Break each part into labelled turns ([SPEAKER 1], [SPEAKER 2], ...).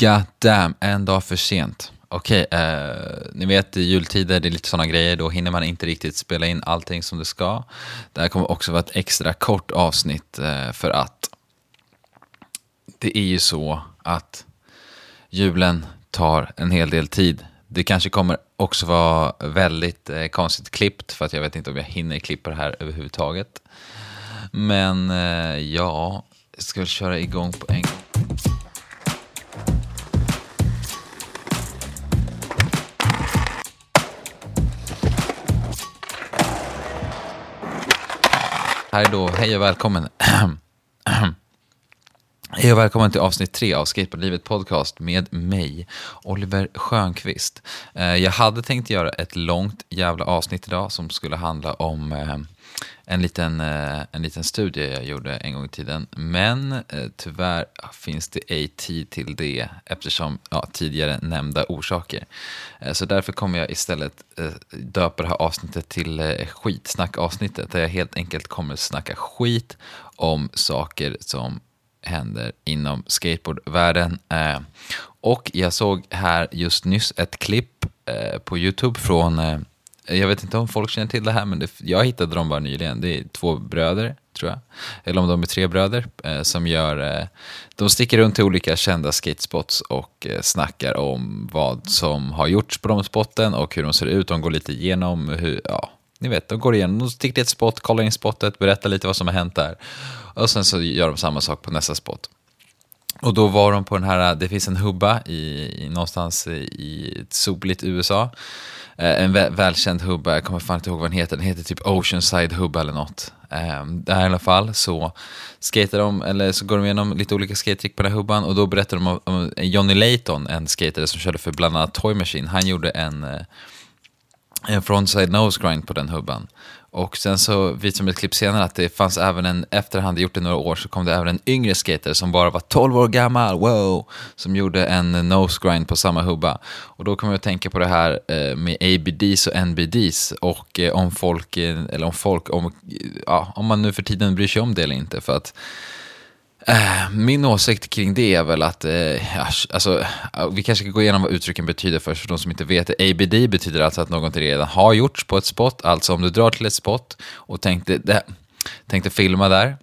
[SPEAKER 1] God damn, en dag för sent. Okej, eh, ni vet i jultider, det är lite sådana grejer, då hinner man inte riktigt spela in allting som det ska. Det här kommer också vara ett extra kort avsnitt eh, för att det är ju så att julen tar en hel del tid. Det kanske kommer också vara väldigt eh, konstigt klippt för att jag vet inte om jag hinner klippa det här överhuvudtaget. Men eh, ja, jag ska väl köra igång på en gång. Här är då, hej och välkommen. Hej och välkommen till avsnitt tre av Skateboardlivet podcast med mig, Oliver Schönqvist. Eh, jag hade tänkt göra ett långt jävla avsnitt idag som skulle handla om eh, en liten, eh, en liten studie jag gjorde en gång i tiden. Men tyvärr finns det ej tid till det eftersom ja, tidigare nämnda orsaker. Så därför kommer jag istället döpa det här avsnittet till skitsnackavsnittet där jag helt enkelt kommer snacka skit om saker som händer inom skateboardvärlden. Eh, och jag såg här just nyss ett klipp eh, på YouTube från, eh, jag vet inte om folk känner till det här, men det, jag hittade dem bara nyligen. Det är två bröder, tror jag. Eller om de är tre bröder, eh, som gör, eh, de sticker runt till olika kända skatespots och eh, snackar om vad som har gjorts på de spotten och hur de ser ut. De går lite igenom hur, ja, ni vet, de går igenom, de sticker till ett spot, kollar in spottet, berättar lite vad som har hänt där. Och sen så gör de samma sak på nästa spot. Och då var de på den här, det finns en hubba i, i någonstans i ett soligt USA. Eh, en vä välkänd hubba, jag kommer fan inte ihåg vad den heter, den heter typ Oceanside hubba eller något. Eh, där i alla fall så skater de, eller så går de igenom lite olika skatetrick på den här hubban och då berättar de om, om Johnny Layton, en skater som körde för bland annat Toy Machine. Han gjorde en, eh, en frontside nose grind på den hubban. Och sen så visade de ett klipp senare att det fanns även en, efter han hade gjort det några år så kom det även en yngre skater som bara var 12 år gammal, wow, som gjorde en nose grind på samma hubba. Och då kommer jag att tänka på det här eh, med ABDs och NBDs och eh, om folk, eh, eller om folk, om, ja, om man nu för tiden bryr sig om det eller inte. För att Eh, min åsikt kring det är väl att, eh, alltså, vi kanske ska gå igenom vad uttrycken betyder först för de som inte vet det. ABD betyder alltså att någonting redan har gjorts på ett spot, alltså om du drar till ett spot och tänkte, det, tänkte filma där,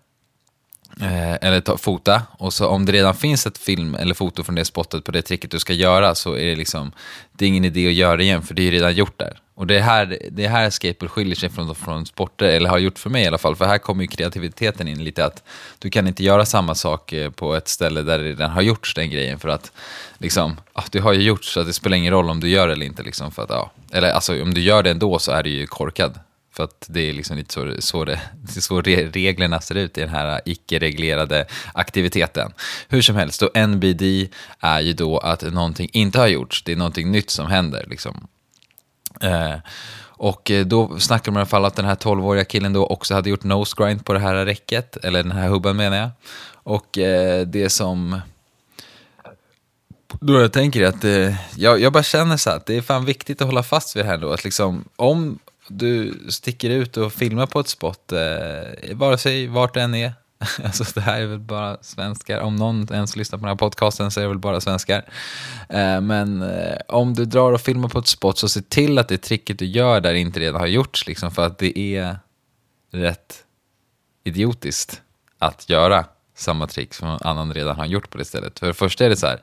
[SPEAKER 1] Eh, eller ta, fota. Och så om det redan finns ett film eller foto från det spottet på det tricket du ska göra så är det liksom, det är ingen idé att göra det igen för det är redan gjort där. Och det är här, det är här skateboard skiljer sig från, från sporter, eller har gjort för mig i alla fall, för här kommer ju kreativiteten in lite att du kan inte göra samma sak eh, på ett ställe där det redan har gjorts den grejen för att liksom, ah, det har ju gjorts så att det spelar ingen roll om du gör det eller inte liksom för att, ja, eller alltså om du gör det ändå så är det ju korkad. För att det är liksom lite så, så, det, så reglerna ser ut i den här icke-reglerade aktiviteten. Hur som helst, då NBD är ju då att någonting inte har gjorts, det är någonting nytt som händer. Liksom. Eh, och eh, då snackar man i alla fall att den här 12-åriga killen då också hade gjort nose grind på det här räcket, eller den här hubben menar jag. Och eh, det som... Då jag tänker att eh, jag, jag bara känner så att det är fan viktigt att hålla fast vid det här då. Att liksom, om, du sticker ut och filmar på ett spot, eh, vare sig vart det än är. Alltså det här är väl bara svenskar. Om någon ens lyssnar på den här podcasten så är det väl bara svenskar. Eh, men eh, om du drar och filmar på ett spot så se till att det tricket du gör där inte redan har gjorts. Liksom, för att det är rätt idiotiskt att göra samma trick som någon annan redan har gjort på det stället. För det första är det så här,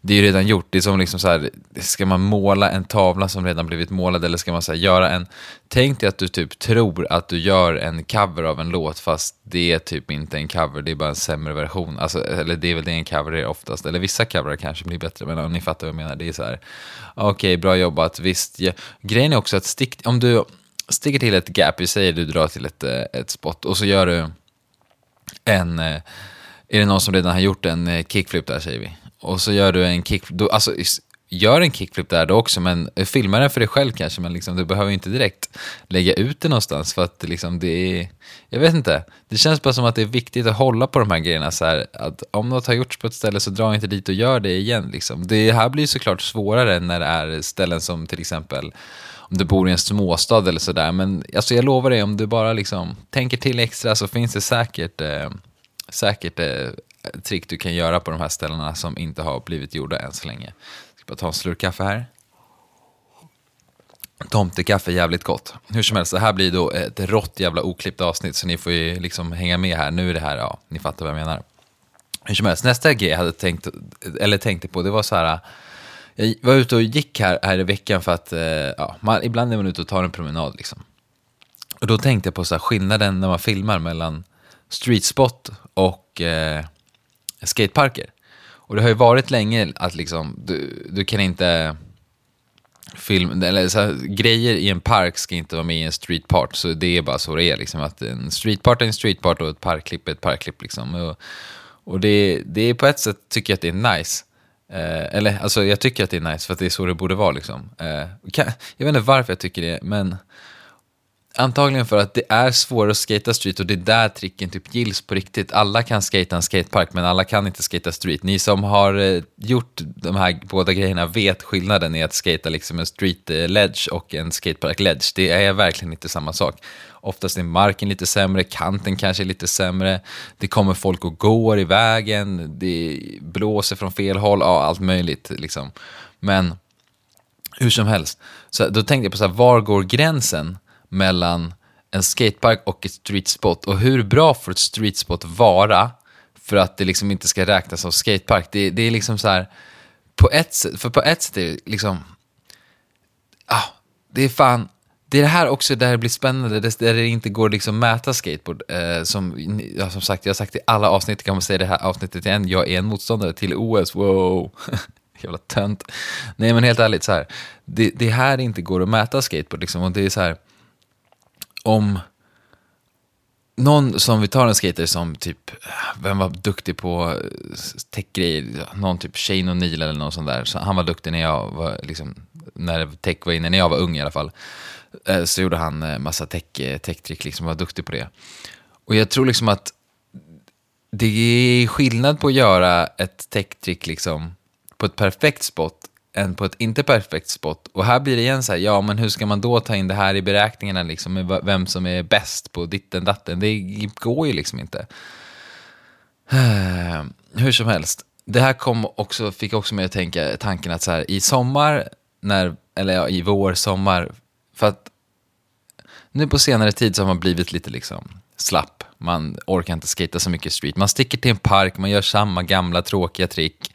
[SPEAKER 1] det är ju redan gjort. Det är som liksom så här, ska man måla en tavla som redan blivit målad eller ska man så här, göra en... Tänk dig att du typ tror att du gör en cover av en låt fast det är typ inte en cover, det är bara en sämre version. Alltså, eller det är väl det en cover är oftast. Eller vissa coverar kanske blir bättre, men om ni fattar vad jag menar. Det är så här, okej, okay, bra jobbat, visst. Ja. Grejen är också att stick, om du sticker till ett gap, vi säger du drar till ett, eh, ett spot och så gör du en eh, är det någon som redan har gjort en eh, kickflip där säger vi. Och så gör du en kickflip, alltså gör en kickflip där då också, men eh, filma den för dig själv kanske, men liksom, du behöver inte direkt lägga ut det någonstans för att liksom, det är, jag vet inte, det känns bara som att det är viktigt att hålla på de här grejerna så här, att om något har gjorts på ett ställe så dra inte dit och gör det igen liksom. Det här blir såklart svårare när det är ställen som till exempel om du bor i en småstad eller sådär, men alltså jag lovar dig, om du bara liksom tänker till extra så finns det säkert eh, säkert eh, trick du kan göra på de här ställena som inte har blivit gjorda än så länge. Jag ska bara ta en slurk kaffe här. Tomtekaffe är jävligt gott. Hur som helst, det här blir då ett rått jävla oklippt avsnitt så ni får ju liksom hänga med här. Nu är det här, ja, ni fattar vad jag menar. Hur som helst, nästa grej jag hade tänkt, eller tänkte på, det var så här, jag var ute och gick här, här i veckan för att, eh, ja, man, ibland är man ute och tar en promenad liksom. Och då tänkte jag på så här, skillnaden när man filmar mellan streetspot och eh, skateparker. Och det har ju varit länge att liksom, du, du kan inte film, eller så här, grejer i en park ska inte vara med i en streetpart. Så det är bara så det är. Liksom, att en streetpart är en streetpart och ett parkklipp är ett parkklipp. Liksom. Och, och det, det är på ett sätt tycker jag att det är nice. Eh, eller alltså jag tycker att det är nice för att det är så det borde vara. Liksom. Eh, kan, jag vet inte varför jag tycker det, men Antagligen för att det är svårare att skata street och det är där tricken typ gills på riktigt. Alla kan skata en skatepark men alla kan inte skata street. Ni som har eh, gjort de här båda grejerna vet skillnaden i att skata liksom en street eh, ledge och en skatepark ledge. Det är verkligen inte samma sak. Oftast är marken lite sämre, kanten kanske är lite sämre, det kommer folk och går i vägen, det blåser från fel håll, ja allt möjligt liksom. Men hur som helst, så då tänkte jag på så här, var går gränsen mellan en skatepark och ett street spot. Och hur bra får ett street spot vara för att det liksom inte ska räknas som skatepark? Det, det är liksom så här, på ett sätt, för på ett sätt är det liksom, ah, det är fan, det är det här också där det blir spännande, där det inte går liksom mäta skateboard. Eh, som, ja, som sagt, jag har sagt i alla avsnitt, kan man säga det här avsnittet igen, jag är en motståndare till OS, wow. Jävla tönt. Nej men helt ärligt, så här, det, det här inte går att mäta skateboard liksom, och det är så här, om någon som, vi tar en skater som typ, vem var duktig på eh, techgrejer, någon typ Shane O'Neill eller någon sån där. Så han var duktig när jag var, liksom, när tech var inne, när jag var ung i alla fall. Eh, så gjorde han eh, massa tech, tech-trick, liksom var duktig på det. Och jag tror liksom att det är skillnad på att göra ett tech-trick liksom på ett perfekt spot än på ett inte perfekt spot. Och här blir det igen så här, ja men hur ska man då ta in det här i beräkningarna liksom, med vem som är bäst på ditten datten? Det går ju liksom inte. Hur som helst, det här kom också, fick också mig att tänka tanken att så här, i sommar, när, eller ja, i vår, sommar, för att nu på senare tid så har man blivit lite liksom slapp. Man orkar inte skita så mycket street. Man sticker till en park, man gör samma gamla tråkiga trick.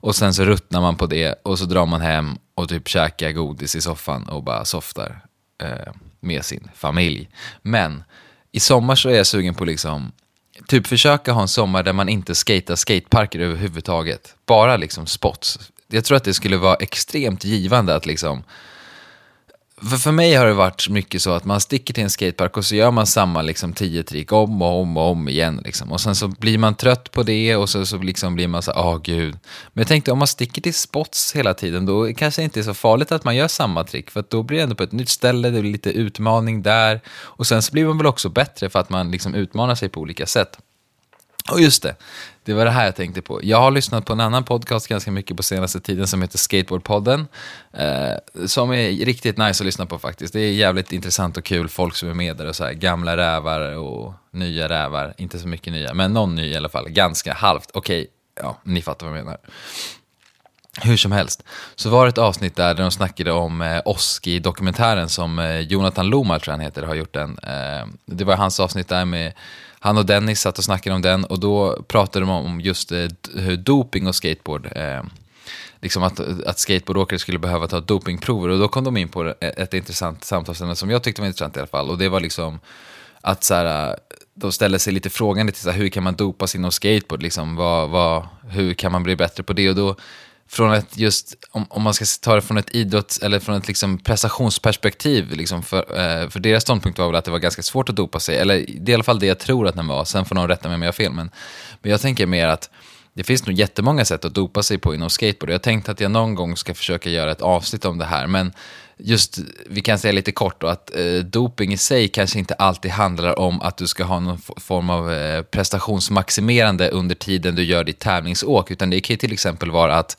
[SPEAKER 1] Och sen så ruttnar man på det och så drar man hem och typ käkar godis i soffan och bara softar eh, med sin familj. Men i sommar så är jag sugen på liksom typ försöka ha en sommar där man inte skatar skateparker överhuvudtaget. Bara liksom spots. Jag tror att det skulle vara extremt givande att liksom för, för mig har det varit mycket så att man sticker till en skatepark och så gör man samma liksom, tio trick om och om och om igen. Liksom. Och sen så blir man trött på det och så, så liksom blir man så åh oh, gud. Men jag tänkte om man sticker till spots hela tiden då kanske det inte är så farligt att man gör samma trick. För då blir det ändå på ett nytt ställe, det blir lite utmaning där. Och sen så blir man väl också bättre för att man liksom utmanar sig på olika sätt. Och just det, det var det här jag tänkte på. Jag har lyssnat på en annan podcast ganska mycket på senaste tiden som heter Skateboardpodden. Eh, som är riktigt nice att lyssna på faktiskt. Det är jävligt intressant och kul folk som är med där och så här, gamla rävar och nya rävar. Inte så mycket nya, men någon ny i alla fall. Ganska halvt. Okej, okay, ja, ni fattar vad jag menar. Hur som helst, så var det ett avsnitt där, de snackade om eh, Oski-dokumentären som eh, Jonathan Lomar, tror jag han heter, har gjort den. Eh, det var hans avsnitt där med han och Dennis satt och snackade om den och då pratade de om just eh, doping och skateboard. Eh, liksom att, att skateboardåkare skulle behöva ta dopingprover och då kom de in på ett, eh, ett intressant samtalsämne som jag tyckte var intressant i alla fall och det var liksom att så här, de ställer sig lite frågande till så här, hur kan man dopa sig inom skateboard, liksom, vad, vad, hur kan man bli bättre på det och då från ett just, om, om man ska ta det från ett idrotts eller från ett liksom prestationsperspektiv, liksom för, eh, för deras ståndpunkt var väl att det var ganska svårt att dopa sig, eller det är i alla fall det jag tror att den var, sen får någon rätta mig om jag har fel, men, men jag tänker mer att det finns nog jättemånga sätt att dopa sig på inom skateboard. Jag tänkte att jag någon gång ska försöka göra ett avsnitt om det här, men just, vi kan säga lite kort då, att eh, doping i sig kanske inte alltid handlar om att du ska ha någon form av eh, prestationsmaximerande under tiden du gör ditt tävlingsåk, utan det kan ju till exempel vara att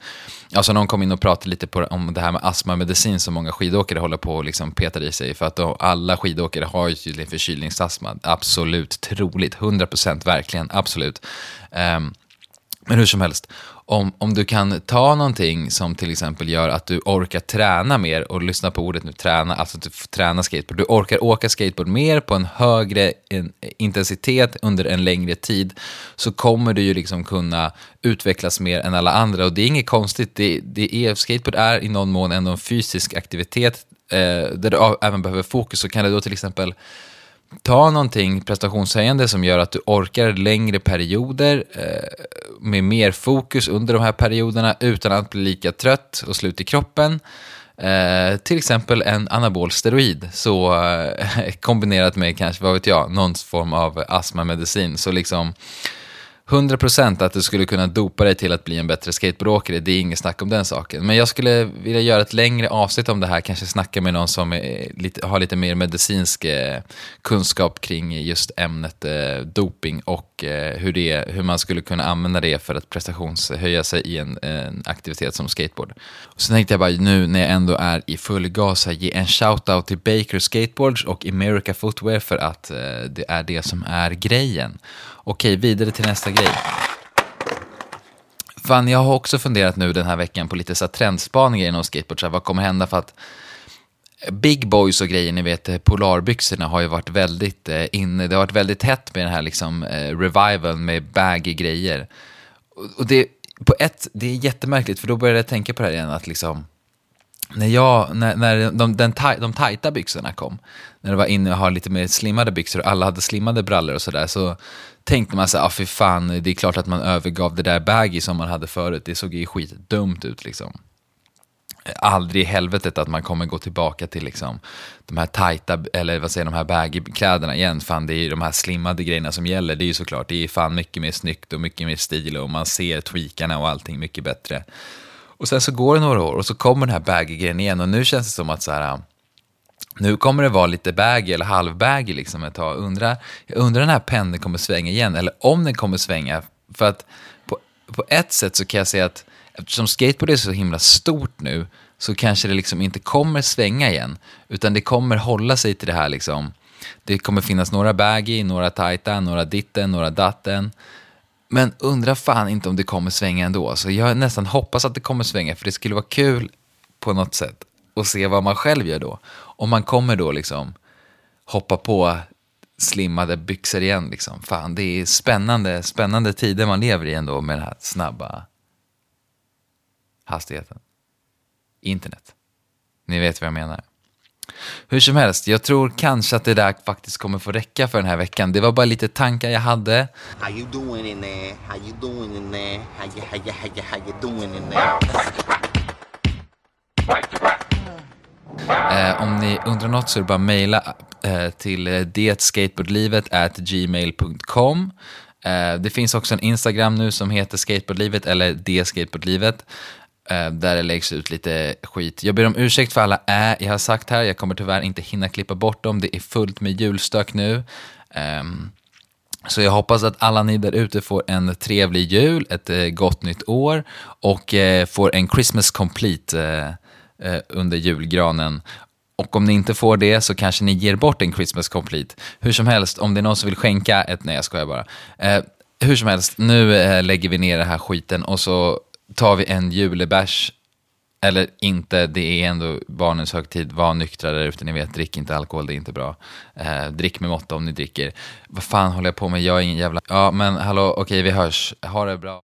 [SPEAKER 1] Alltså någon kom in och pratade lite på, om det här med astmamedicin som många skidåkare håller på och liksom petar i sig. För att då, alla skidåkare har ju tydligen förkylningsastma. Absolut, troligt, 100% verkligen, absolut. Um, Men hur som helst, om, om du kan ta någonting som till exempel gör att du orkar träna mer, och lyssna på ordet nu, träna, alltså att du får träna skateboard. Du orkar åka skateboard mer på en högre intensitet under en längre tid, så kommer du ju liksom kunna utvecklas mer än alla andra. Och det är inget konstigt, det, det är, skateboard är i någon mån ändå en fysisk aktivitet, eh, där du även behöver fokus. Så kan det då till exempel ta någonting prestationshöjande som gör att du orkar längre perioder eh, med mer fokus under de här perioderna utan att bli lika trött och slut i kroppen. Eh, till exempel en anabol steroid, så eh, kombinerat med kanske, vad vet jag, någon form av astmamedicin. Så liksom 100% att du skulle kunna dopa dig till att bli en bättre skateboardåkare, det är inget snack om den saken. Men jag skulle vilja göra ett längre avsnitt om det här, kanske snacka med någon som lite, har lite mer medicinsk eh, kunskap kring just ämnet eh, doping och eh, hur, det, hur man skulle kunna använda det för att prestationshöja sig i en, en aktivitet som skateboard. Och sen tänkte jag bara nu när jag ändå är i full gas här, ge en shout-out till Baker Skateboards och America Footwear för att eh, det är det som är grejen. Okej, vidare till nästa grej. Fan, jag har också funderat nu den här veckan på lite så trendspaningar inom skateboard. Så här, vad kommer hända för att Big Boys och grejer, ni vet eh, polarbyxorna har ju varit väldigt eh, inne. Det har varit väldigt hett med den här liksom eh, revivalen med baggy grejer. Och det, på ett, det är jättemärkligt för då började jag tänka på det här igen att liksom när, jag, när, när de, den, de tajta byxorna kom, när det var inne och ha lite mer slimmade byxor och alla hade slimmade brallor och sådär, så tänkte man så här, ah, fy fan, det är klart att man övergav det där baggy som man hade förut, det såg ju skitdumt ut liksom. Aldrig i helvetet att man kommer gå tillbaka till liksom, de här tajta, eller vad säger de här baggy-kläderna igen. Fan, det är ju de här slimmade grejerna som gäller. Det är ju såklart, det är fan mycket mer snyggt och mycket mer stil och man ser tweakarna och allting mycket bättre. Och sen så går det några år och så kommer den här baggy-grejen igen och nu känns det som att så här, nu kommer det vara lite baggy eller halvbaggy liksom ett tag. Undrar, jag undrar när den här pendeln kommer svänga igen, eller om den kommer svänga. För att på, på ett sätt så kan jag säga att eftersom skateboard är så himla stort nu så kanske det liksom inte kommer svänga igen. Utan det kommer hålla sig till det här liksom. Det kommer finnas några baggy, några tajta, några ditten, några datten. Men undra fan inte om det kommer svänga ändå. Så jag nästan hoppas att det kommer svänga, för det skulle vara kul på något sätt att se vad man själv gör då. Om man kommer då liksom hoppa på slimmade byxor igen. Liksom. Fan, det är spännande, spännande tider man lever i ändå med den här snabba hastigheten. Internet. Ni vet vad jag menar. Hur som helst, jag tror kanske att det där faktiskt kommer få räcka för den här veckan. Det var bara lite tankar jag hade. How you doing in there? How you doing in there? How you, how you, how you, how you doing in there? Eh, om ni undrar något så är det bara att mejla eh, till eh, detskateboardlivet gmail.com. Eh, det finns också en Instagram nu som heter skateboardlivet eller detskateboardlivet eh, där det läggs ut lite skit. Jag ber om ursäkt för alla ä jag har sagt här. Jag kommer tyvärr inte hinna klippa bort dem. Det är fullt med julstök nu. Um, så jag hoppas att alla ni där ute får en trevlig jul, ett eh, gott nytt år och får en Christmas complete eh, under julgranen. Och om ni inte får det så kanske ni ger bort en Christmas complete. Hur som helst, om det är någon som vill skänka ett, nej jag skojar bara. Eh, hur som helst, nu eh, lägger vi ner den här skiten och så tar vi en julebärs, eller inte, det är ändå barnens högtid, var nyktra där ute, ni vet, drick inte alkohol, det är inte bra. Eh, drick med måtta om ni dricker. Vad fan håller jag på med, jag är ingen jävla... Ja, men hallå, okej, vi hörs. Ha det bra.